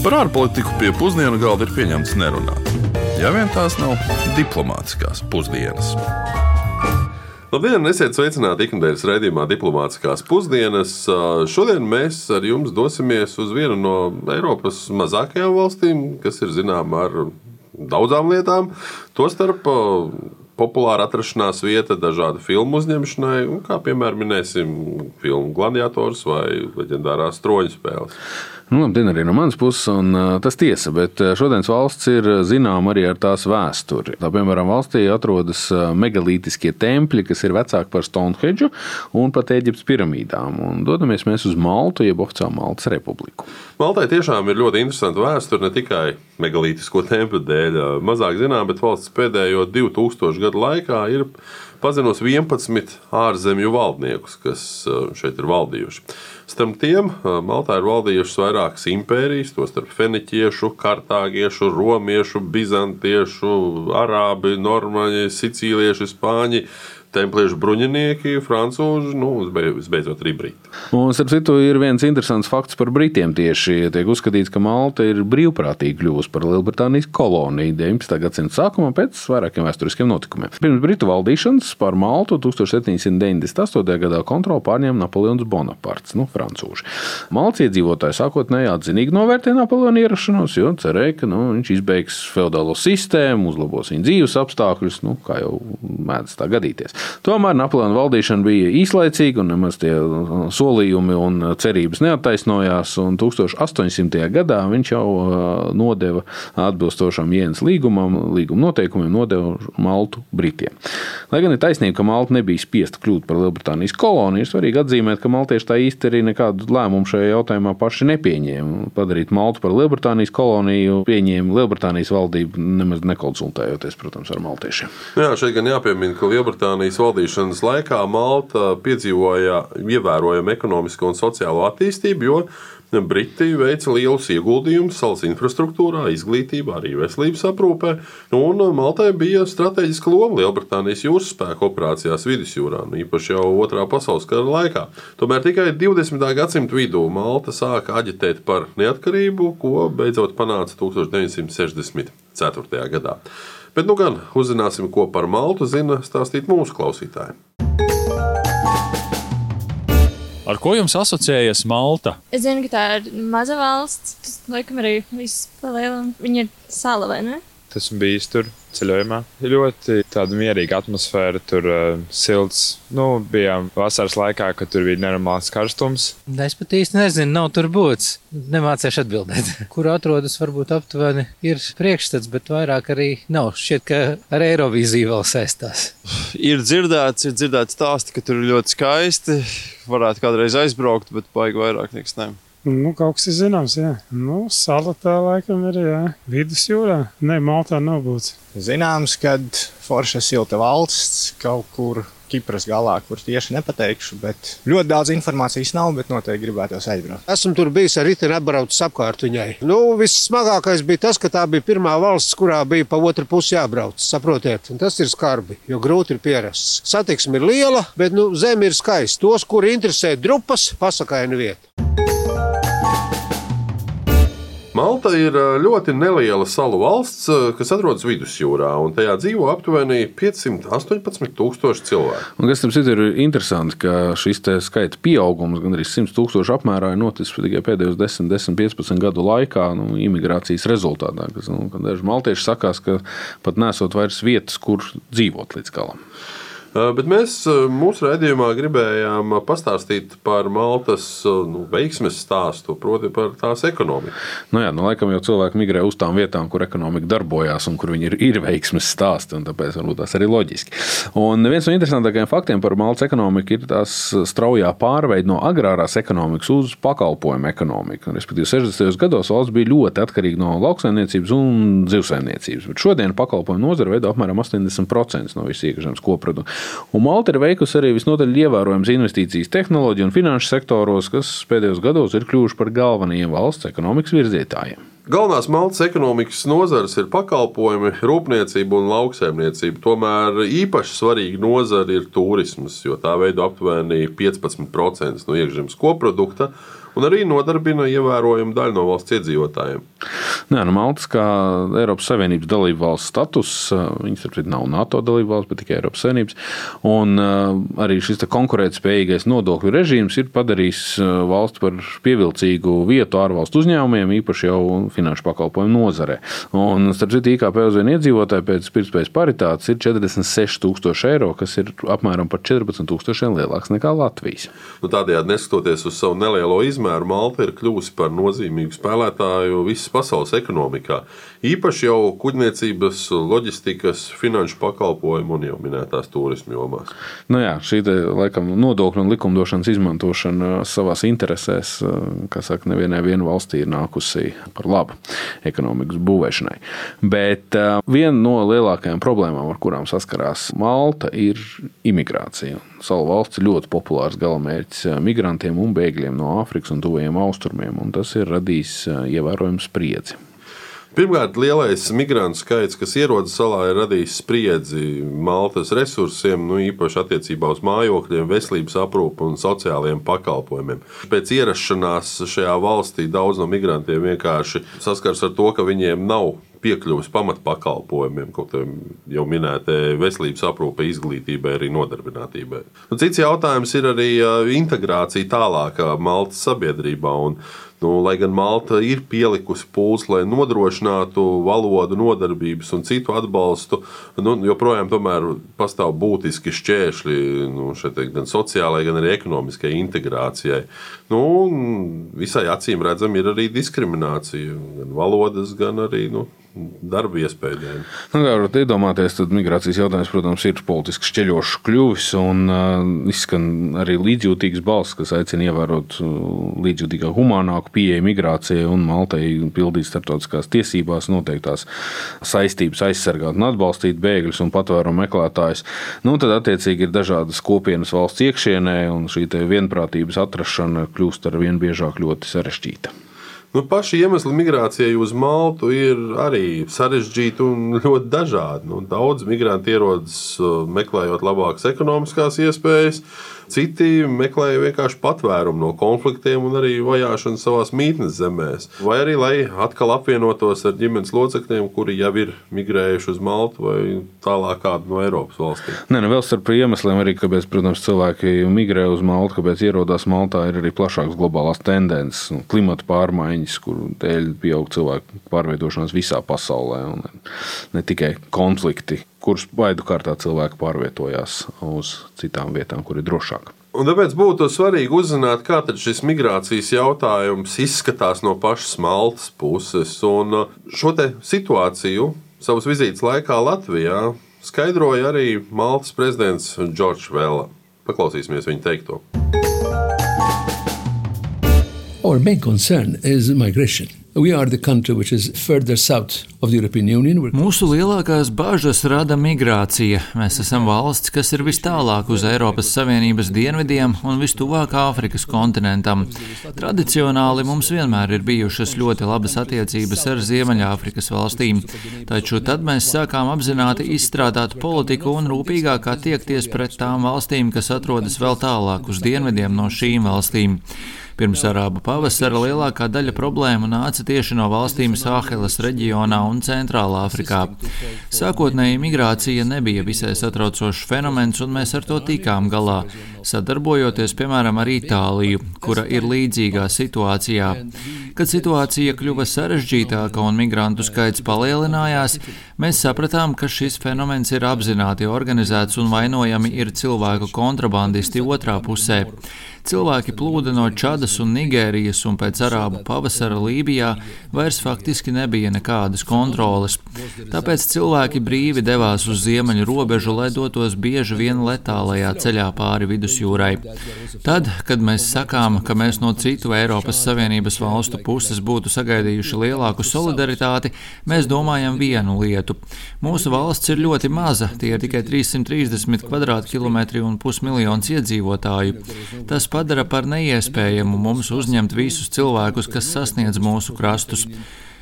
Par ārpolitiku pie pusdienu galda ir pieņemts nerunāt. Ja vien tās nav diplomātiskās pusdienas. Labdien, esiet sveicināti ikdienas raidījumā Diplomātiskās pusdienas. Šodien mēs ar jums dosimies uz vienu no Eiropas mazākajām valstīm, kas ir zināma ar daudzām lietām. Tostarp populāra atrašanās vieta dažādu filmu uzņemšanai, kā piemēram minēsim filmu Gladiators vai leģendārās troņu spēles. Nu, labdien arī no manas puses, un uh, tas tiesa, bet šodienas valsts ir zināma arī ar tās vēsturi. Tā, piemēram, valstī atrodas megalītiskie tempļi, kas ir vecāki par Stonehenge un pat Eģiptes piramīdām. Un dodamies mēs uz Maltu, jeb oficiālu Maltas republiku. Maltai tiešām ir ļoti interesanta vēsture ne tikai megalītisko tempļu dēļ. Mazāk zinām, bet valsts pēdējo 2000 gadu laikā ir pazinos 11 ārzemju valdniekus, kas šeit ir valdījuši. Starp tiem Maltā ir valdījušas vairākas impērijas, tostarp feniķiešu, kartāgiešu, romiešu, bizantiešu, arābi, normaņi, sicīlieši, spāņi templiešu bruņinieki, frančūži, nu, visbeidzot arī briti. Un, starp citu, ir viens interesants fakts par britiem. Tieši tiek uzskatīts, ka Malta ir brīvprātīgi kļuvusi par Lielbritānijas koloniju 19. gadsimta sākumā pēc vairākiem vēsturiskiem notikumiem. Pirms Britu valdīšanas pār Maltu 1798. gadā kontroli pārņēma Napoleons Bonaparts, nu, frančūži. Maltas iedzīvotāji sākotnēji atzinīgi novērtēja Napoleona ierašanos, jo cerēja, ka nu, viņš izbeigs feudālo sistēmu, uzlabos viņa dzīves apstākļus, nu, kā jau mēdz tā gadīties. Tomēr Napoleona valdīšana bija īslaicīga un nemaz tie solījumi un cerības neattaisnojās. 1800. gadā viņš jau nodeva atbilstošam Jēnas līgumam, līguma noteikumiem, nodeva Maltu Britiem. Lai gan ir taisnība, ka Malta nebija spiesta kļūt par Lielbritānijas koloniju, ir svarīgi atzīmēt, ka maltieši tā īsti arī nekādu lēmumu šajā jautājumā paši nepieņēma. Padarīt Maltu par Lielbritānijas koloniju pieņēma Lielbritānijas valdība, nemaz nekonsultējoties, protams, ar maltiešiem. Jā, šeit gan jāpiemina, ka Lielbritānija Lielbritānijas valdīšanas laikā Malta piedzīvoja ievērojamu ekonomisko un sociālo attīstību, jo Briti veica lielus ieguldījumus salas infrastruktūrā, izglītībā, arī veselības aprūpē, un Maltai bija strateģiska loma Lielbritānijas jūras spēku operācijās vidusjūrā, nu, īpaši jau Otrā pasaules kara laikā. Tomēr tikai 20. gadsimta vidū Malta sāka aģitēt par neatkarību, ko beidzot panāca 1964. gadā. Bet nu gan uzzināsim, ko par Maltu zina stāstīt mūsu klausītājiem. Ar ko jums asociējas Malta? Es zinu, ka tā ir maza valsts. Tas, laikam, arī viss palielina. Viņa ir sala vai ne? Esmu bijis tur ceļojumā. Ļoti tāda mierīga atmosfēra, tur uh, silts. Nu, bijām vasaras laikā, kad tur bija nenormāls karstums. Es pat īsti nezinu, nav tur būts. Nemācīšu atbildēt. Kur atrodas, varbūt aptuveni ir priekšstats, bet vairāk arī nav. Šķiet, ka ar Eirovīziju vēl saistās. Ir dzirdēts, ir dzirdēts stāsti, ka tur ir ļoti skaisti. Varētu kādreiz aizbraukt, bet baigi vairāk nekas ne. Nu, kaut kas ir zināms, jā. Nu, sala tā laikam ir, jā. Vidusjūrā. Nē, Maltā nav būts. Zināms, kad forša silta valsts kaut kur Kipras galā, kur tieši nepateikšu, bet ļoti daudz informācijas nav, bet noteikti gribētos aizbraukt. Esmu tur bijis ar riteni atbraucis apkārt viņai. Nu, vissmagākais bija tas, ka tā bija pirmā valsts, kurā bija pa otru pusi jābrauc. Saprotiet, un tas ir skarbi, jo grūti ir pierasts. Satiksme ir liela, bet nu, zeme ir skaista. Tos, kuri interesē drupas, pasakaini vieta. Malta ir ļoti neliela salu valsts, kas atrodas vidusjūrā, un tajā dzīvo aptuveni 518 tūkstoši cilvēku. Un kas tam ir interesanti, ka šis skaita pieaugums gan arī 100 tūkstoši apmērā ir noticis tikai pēdējos 10, 10, 15 gadu laikā, nu, imigrācijas rezultātā. Kas, nu, daži maltieši sakās, ka pat nesot vairs vietas, kur dzīvot līdz galam. Bet mēs mūsu raidījumā gribējām pastāstīt par Maltas nu, veiksmes stāstu, proti, par tās ekonomiku. Nu jā, nu, laikam jau cilvēki migrē uz tām vietām, kur ekonomika darbojās un kur viņi ir, ir veiksmes stāsti, tāpēc varbūt tas arī loģiski. Un viens no interesantākajiem faktiem par Maltas ekonomiku ir tās straujā pārveide no agrārās ekonomikas uz pakalpojumu ekonomiku. Respektīvi, 60. gados valsts bija ļoti atkarīga no lauksaimniecības un zivsaimniecības, bet šodien pakalpojumu nozare veido apmēram 80% no visas iekšzemes koprodukta. Un Malta ir veikusi arī visnotaļ ievērojamas investīcijas tehnoloģiju un finanšu sektoros, kas pēdējos gados ir kļuvuši par galvenajiem valsts ekonomikas virzītājiem. Galvenās Maltas ekonomikas nozares ir pakalpojumi, rūpniecība un lauksaimniecība. Tomēr īpaši svarīga nozara ir turisms, jo tā veido aptuveni 15% no iekšzemes koprodukta. Un arī nodarbina ievērojumu daļu no valsts iedzīvotājiem. Nē, nu, Maltas kā Eiropas Savienības dalību valsts status, viņas ar nav NATO dalību valsts, bet tikai Eiropas Savienības. Un arī šis konkurētspējīgais nodokļu režīms ir padarījis valsti par pievilcīgu vietu ārvalstu uzņēmumiem, īpaši jau finanšu pakalpojumu nozarē. Un, starp citu, IKP uz vienu iedzīvotāju pēc pirktspējas paritātes ir 46,000 eiro, kas ir apmēram par 14,000 lielāks nekā Latvijas. Nu, tādējādi, neskatoties uz savu nelielo izmēru, Malta ir kļuvusi par nozīmīgu spēlētāju visas pasaules ekonomikā. Īpaši jau kuģniecības, loģistikas, finanšu pakalpojumu un jau minētās turismu jomās. Nu jā, šī te, laikam, nodokļu un likumdošanas izmantošana savās interesēs, kā saka, nevienai valstī ir nākusi par labu ekonomikas būvēšanai. Bet uh, viena no lielākajām problēmām, ar kurām saskarās Malta, ir imigrācija. Salu valsts ļoti populārs galamērķis migrantiem un bēgļiem no Āfrikas un Tuvajiem Austrumiem, un tas ir radījis ievērojumu spriedzi. Pirmkārt, lielais migrantu skaits, kas ierodas salā, ir radījis spriedzi Maltas resursiem, nu, īpaši attiecībā uz mājokļiem, veselības aprūpu un sociālajiem pakalpojumiem. Pēc ierašanās šajā valstī daudz no migrantiem vienkārši saskars ar to, ka viņiem nav piekļuvis pamatpakalpojumiem, kaut jau minētai veselības aprūpe, izglītībai, arī nodarbinātībai. Un cits jautājums ir arī integrācija tālākā Maltas sabiedrībā. Nu, lai gan Malta ir pielikusi pūles, lai nodrošinātu valodu, nodarbības un citu atbalstu, nu, joprojām pastāv būtiski šķēršļi nu, šeit, gan sociālajai, gan arī ekonomiskai integrācijai. Nu, visai acīm redzami ir arī diskriminācija, gan valodas, gan arī nu, darba iespēju dēļ. Nu, kā varat iedomāties, tad migrācijas jautājums, protams, ir politiski šķeļošs kļuvis un uh, izskan arī līdzjūtīgs balss, kas aicina ievērot līdzjūtīgāku, humānāku pieeju migrācijai un Maltai pildīt starptautiskās tiesībās noteiktās saistības aizsargāt un atbalstīt bēgļus un patvērumu meklētājus. Nu, tad, attiecīgi, ir dažādas kopienas valsts iekšienē, un šī vienprātības atrašana kļūst ar vien biežāk ļoti sarežģīta. Nu, paši iemesli migrācijai uz Maltu ir arī sarežģīti un ļoti dažādi. Nu, daudz migrantu ierodas uh, meklējot labākas ekonomiskās iespējas, Citi meklēja vienkārši patvērumu no konfliktiem un arī vajāšanu savā mītnes zemēs. Vai arī, lai atkal apvienotos ar ģimenes locekļiem, kuri jau ir migrējuši uz Maltu vai tālāk no Eiropas valstīm. Nē, nu vēl starp iemesliem arī, kāpēc, protams, cilvēki migrē uz Maltu, kāpēc ierodās Maltā, ir arī plašākas globālās tendences, nu, klimata pārmaiņas, kuru dēļ pieaug cilvēku pārvietošanās visā pasaulē, un ne tikai konflikti, kurus baidu kārtā cilvēki pārvietojās uz citām vietām, kur ir drošāk. Un tāpēc būtu svarīgi uzzināt, kā šis migrācijas jautājums izskatās no pašas Maltas puses. Un uh, šo situāciju savas vizītes laikā Latvijā skaidroja arī Maltas prezidents Džordžs Vela. Paklausīsimies viņa teikto. Our main concern is migration. Mūsu lielākās bažas rada migrācija. Mēs esam valsts, kas ir vis tālāk uz Eiropas Savienības dienvidiem un vistuvāk Āfrikas kontinentam. Tradicionāli mums vienmēr ir bijušas ļoti labas attiecības ar Ziemeļāfrikas valstīm, taču tad mēs sākām apzināti izstrādāt politiku un rūpīgāk attiekties pret tām valstīm, kas atrodas vēl tālāk uz dienvidiem no šīm valstīm. Pirms arābu pavasara lielākā daļa problēmu nāca tieši no valstīm Sāhelas reģionā un Centrālā Afrikā. Sākotnēji migrācija nebija visai satraucošs fenomens, un mēs ar to tikām galā, sadarbojoties piemēram ar Itāliju, kura ir līdzīgā situācijā. Kad situācija kļuva sarežģītāka un migrantu skaits palielinājās, mēs sapratām, ka šis fenomens ir apzināti organizēts un vainojami ir cilvēku kontrabandisti otrā pusē. Cilvēki plūda no Čadas un Nigērijas, un pēc arābu pavasara Lībijā vairs faktiski nebija nekādas kontroles. Tāpēc cilvēki brīvi devās uz ziemeļu robežu, lai dotos bieži vien letālajā ceļā pāri vidusjūrai. Tad, kad mēs sakām, ka mēs no citu Eiropas Savienības valstu puses būtu sagaidījuši lielāku solidaritāti, mēs domājam vienu lietu. Mūsu valsts ir ļoti maza, tie ir tikai 330 km2 un pusmiljons iedzīvotāju. Tas padara par neiespējamu mums uzņemt visus cilvēkus, kas sasniedz mūsu krastus.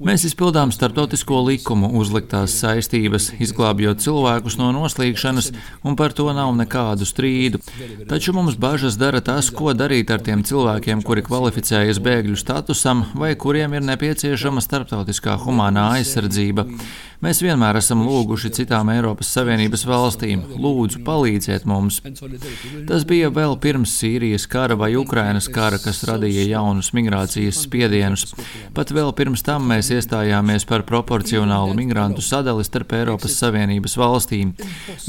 Mēs izpildām starptautisko likumu uzliktās saistības, izglābjot cilvēkus no noslīgšanas, un par to nav nekādu strīdu. Taču mums bažas dara tas, ko darīt ar tiem cilvēkiem, kuri kvalificējas bēgļu statusam vai kuriem ir nepieciešama starptautiskā humānā aizsardzība. Mēs vienmēr esam lūguši citām Eiropas Savienības valstīm: lūdzu, palīdziet mums. Tas bija vēl pirms Sīrijas kara vai Ukrainas kara, kas radīja jaunus migrācijas spiedienus. Pat vēl pirms tam mēs iestājāmies par proporcionālu migrantu sadali starp Eiropas Savienības valstīm.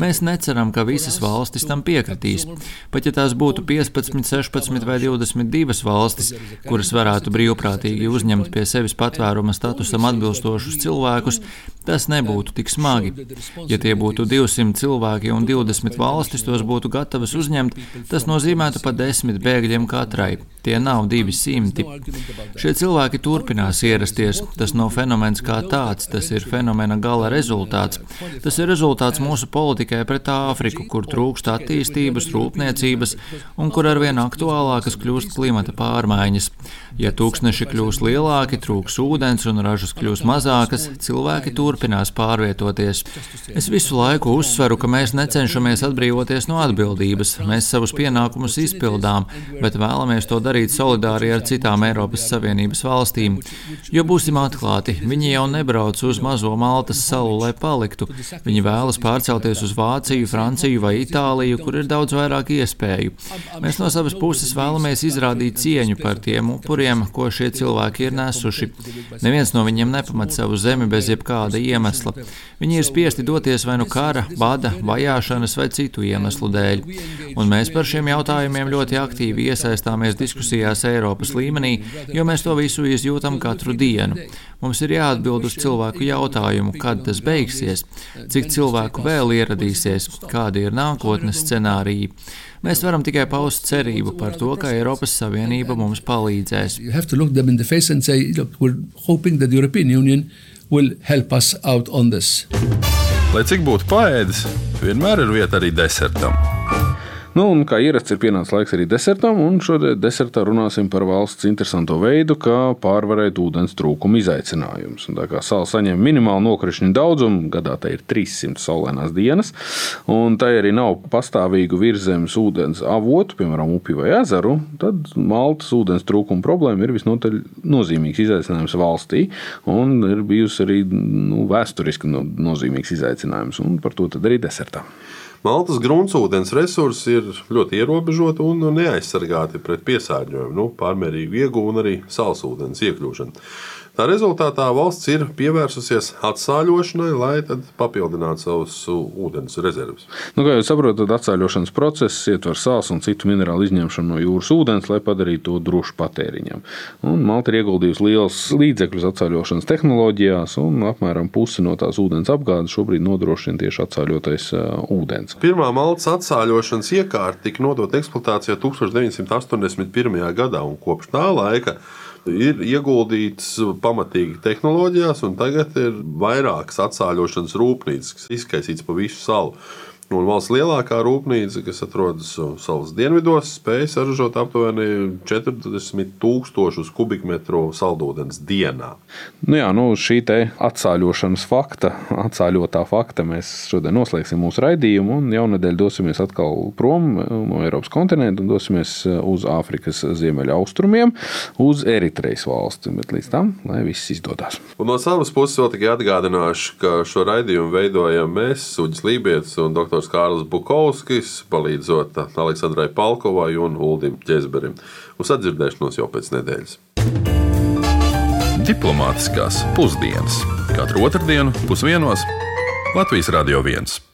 Mēs neceram, ka visas valstis tam piekritīs. Pat ja tās būtu 15, 16 vai 22 valstis, kuras varētu brīvprātīgi uzņemt pie sevis patvēruma statusam atbilstošus cilvēkus, tas nebūtu tik smagi. Ja tie būtu 200 cilvēki un 20 valstis tos būtu gatavas uzņemt, tas nozīmētu pa desmit bēgļiem katrai. Tie nav 200. Šie cilvēki turpinās ierasties. Tas nav fenomens kā tāds, tas ir fenomena gala rezultāts. Tas ir rezultāts mūsu politikai pret Āfriku, kur trūkst attīstības, rūpniecības un kur arvien aktuālākas kļūst klimata pārmaiņas. Ja tūkstneši kļūs lielāki, trūks ūdens un ražas kļūs mazākas, cilvēki turpinās pārvietoties. Es visu laiku uzsveru, ka mēs necenšamies atbrīvoties no atbildības. Mēs savus pienākumus izpildām, bet vēlamies to darīt solidāri ar citām Eiropas Savienības valstīm. Jo būsim atklāti, viņi jau nebrauc uz mazo Maltas salu, lai paliktu. Viņi vēlas pārcelties uz Vāciju, Franciju vai Itāliju, kur ir daudz vairāk iespēju. Mēs no savas puses vēlamies izrādīt cieņu par tiem upuriem, ko šie cilvēki ir nesuši. Neviens no viņiem nepamat savu zemi bez jebkāda iemesla. Viņi ir spiesti doties vai nu kara, bada, vajāšanas vai citu iemeslu dēļ. Un mēs par šiem jautājumiem ļoti aktīvi iesaistāmies diskusijās Eiropas līmenī, jo mēs to visu izjūtam katru dienu. Mums ir jāatbild uz cilvēku jautājumu, kad tas beigsies, cik cilvēku vēl ieradīsies, kādi ir nākotnes scenāriji. Mēs varam tikai paust cerību par to, ka Eiropas Savienība mums palīdzēs. Lai cik būtu paēdis, vienmēr ir vieta arī desertam. Nu, un, kā ierasts, ir pienācis laiks arī desertam, un šodien desertā runāsim par valsts interesantu veidu, kā pārvarēt ūdens trūkuma izaicinājumus. Tā kā sāla saņem minimālu nokrišņu daudzumu, gadā tā ir 300 saulainās dienas, un tā arī nav pastāvīgu virzemes ūdens avotu, piemēram, upi vai ezeru, tad Maltas ūdens trūkuma problēma ir visnotaļ nozīmīgs izaicinājums valstī, un ir bijusi arī nu, vēsturiski nozīmīgs izaicinājums, un par to arī desertā. Maltas gruntsūdens resursi ir ļoti ierobežoti un neaizsargāti pret piesārņojumu, nu, pārmērīgu ieguvumu un arī salsūdens iekļūšanu. Tā rezultātā valsts ir pievērsusies atsāļošanai, lai papildinātu savus ūdens rezerves. Nu, kā jūs saprotat, atsāļošanas process ietver sāls un citu minerālu izņemšanu no jūras ūdens, lai padarītu to drošu patēriņam. Un Malta ir ieguldījusi liels līdzekļus atsāļošanas tehnoloģijās, un apmēram pusi no tās ūdens apgādes šobrīd nodrošina tieši atsāļotais uh, ūdens. Pirmā Maltas atsāļošanas iekārta tika nodota eksploatācijā 1981. gadā, un kopš tā laika ir ieguldīts pamatīgi tehnoloģijās, un tagad ir vairākas atsāļošanas rūpnīcas, kas izkaisīts pa visu salu. Un valsts lielākā rūpnīca, kas atrodas salas dienvidos, spēja saražot aptuveni 40 tūkstošus kubikmetru saldūdens dienā. Nu jā, nu šī atsāļošanas fakta, atsāļotā fakta, mēs šodien noslēgsim mūsu raidījumu un jaunadēļ dosimies atkal prom no Eiropas kontinenta un dosimies uz Āfrikas ziemeļa austrumiem, uz Eritrejas valsti. Bet līdz tam, lai viss izdodas. Un no savas puses vēl tikai atgādināšu, ka šo raidījumu veidojam mēs, Suģis Lībijams un Dr autors Kārlis Bukovskis, palīdzot Aleksandrai Palkovai un Uldim Čezberim. Uz atdzirdēšanos jau pēc nedēļas. Diplomātiskās pusdienas katru otrdienu pusdienos Latvijas Radio 1.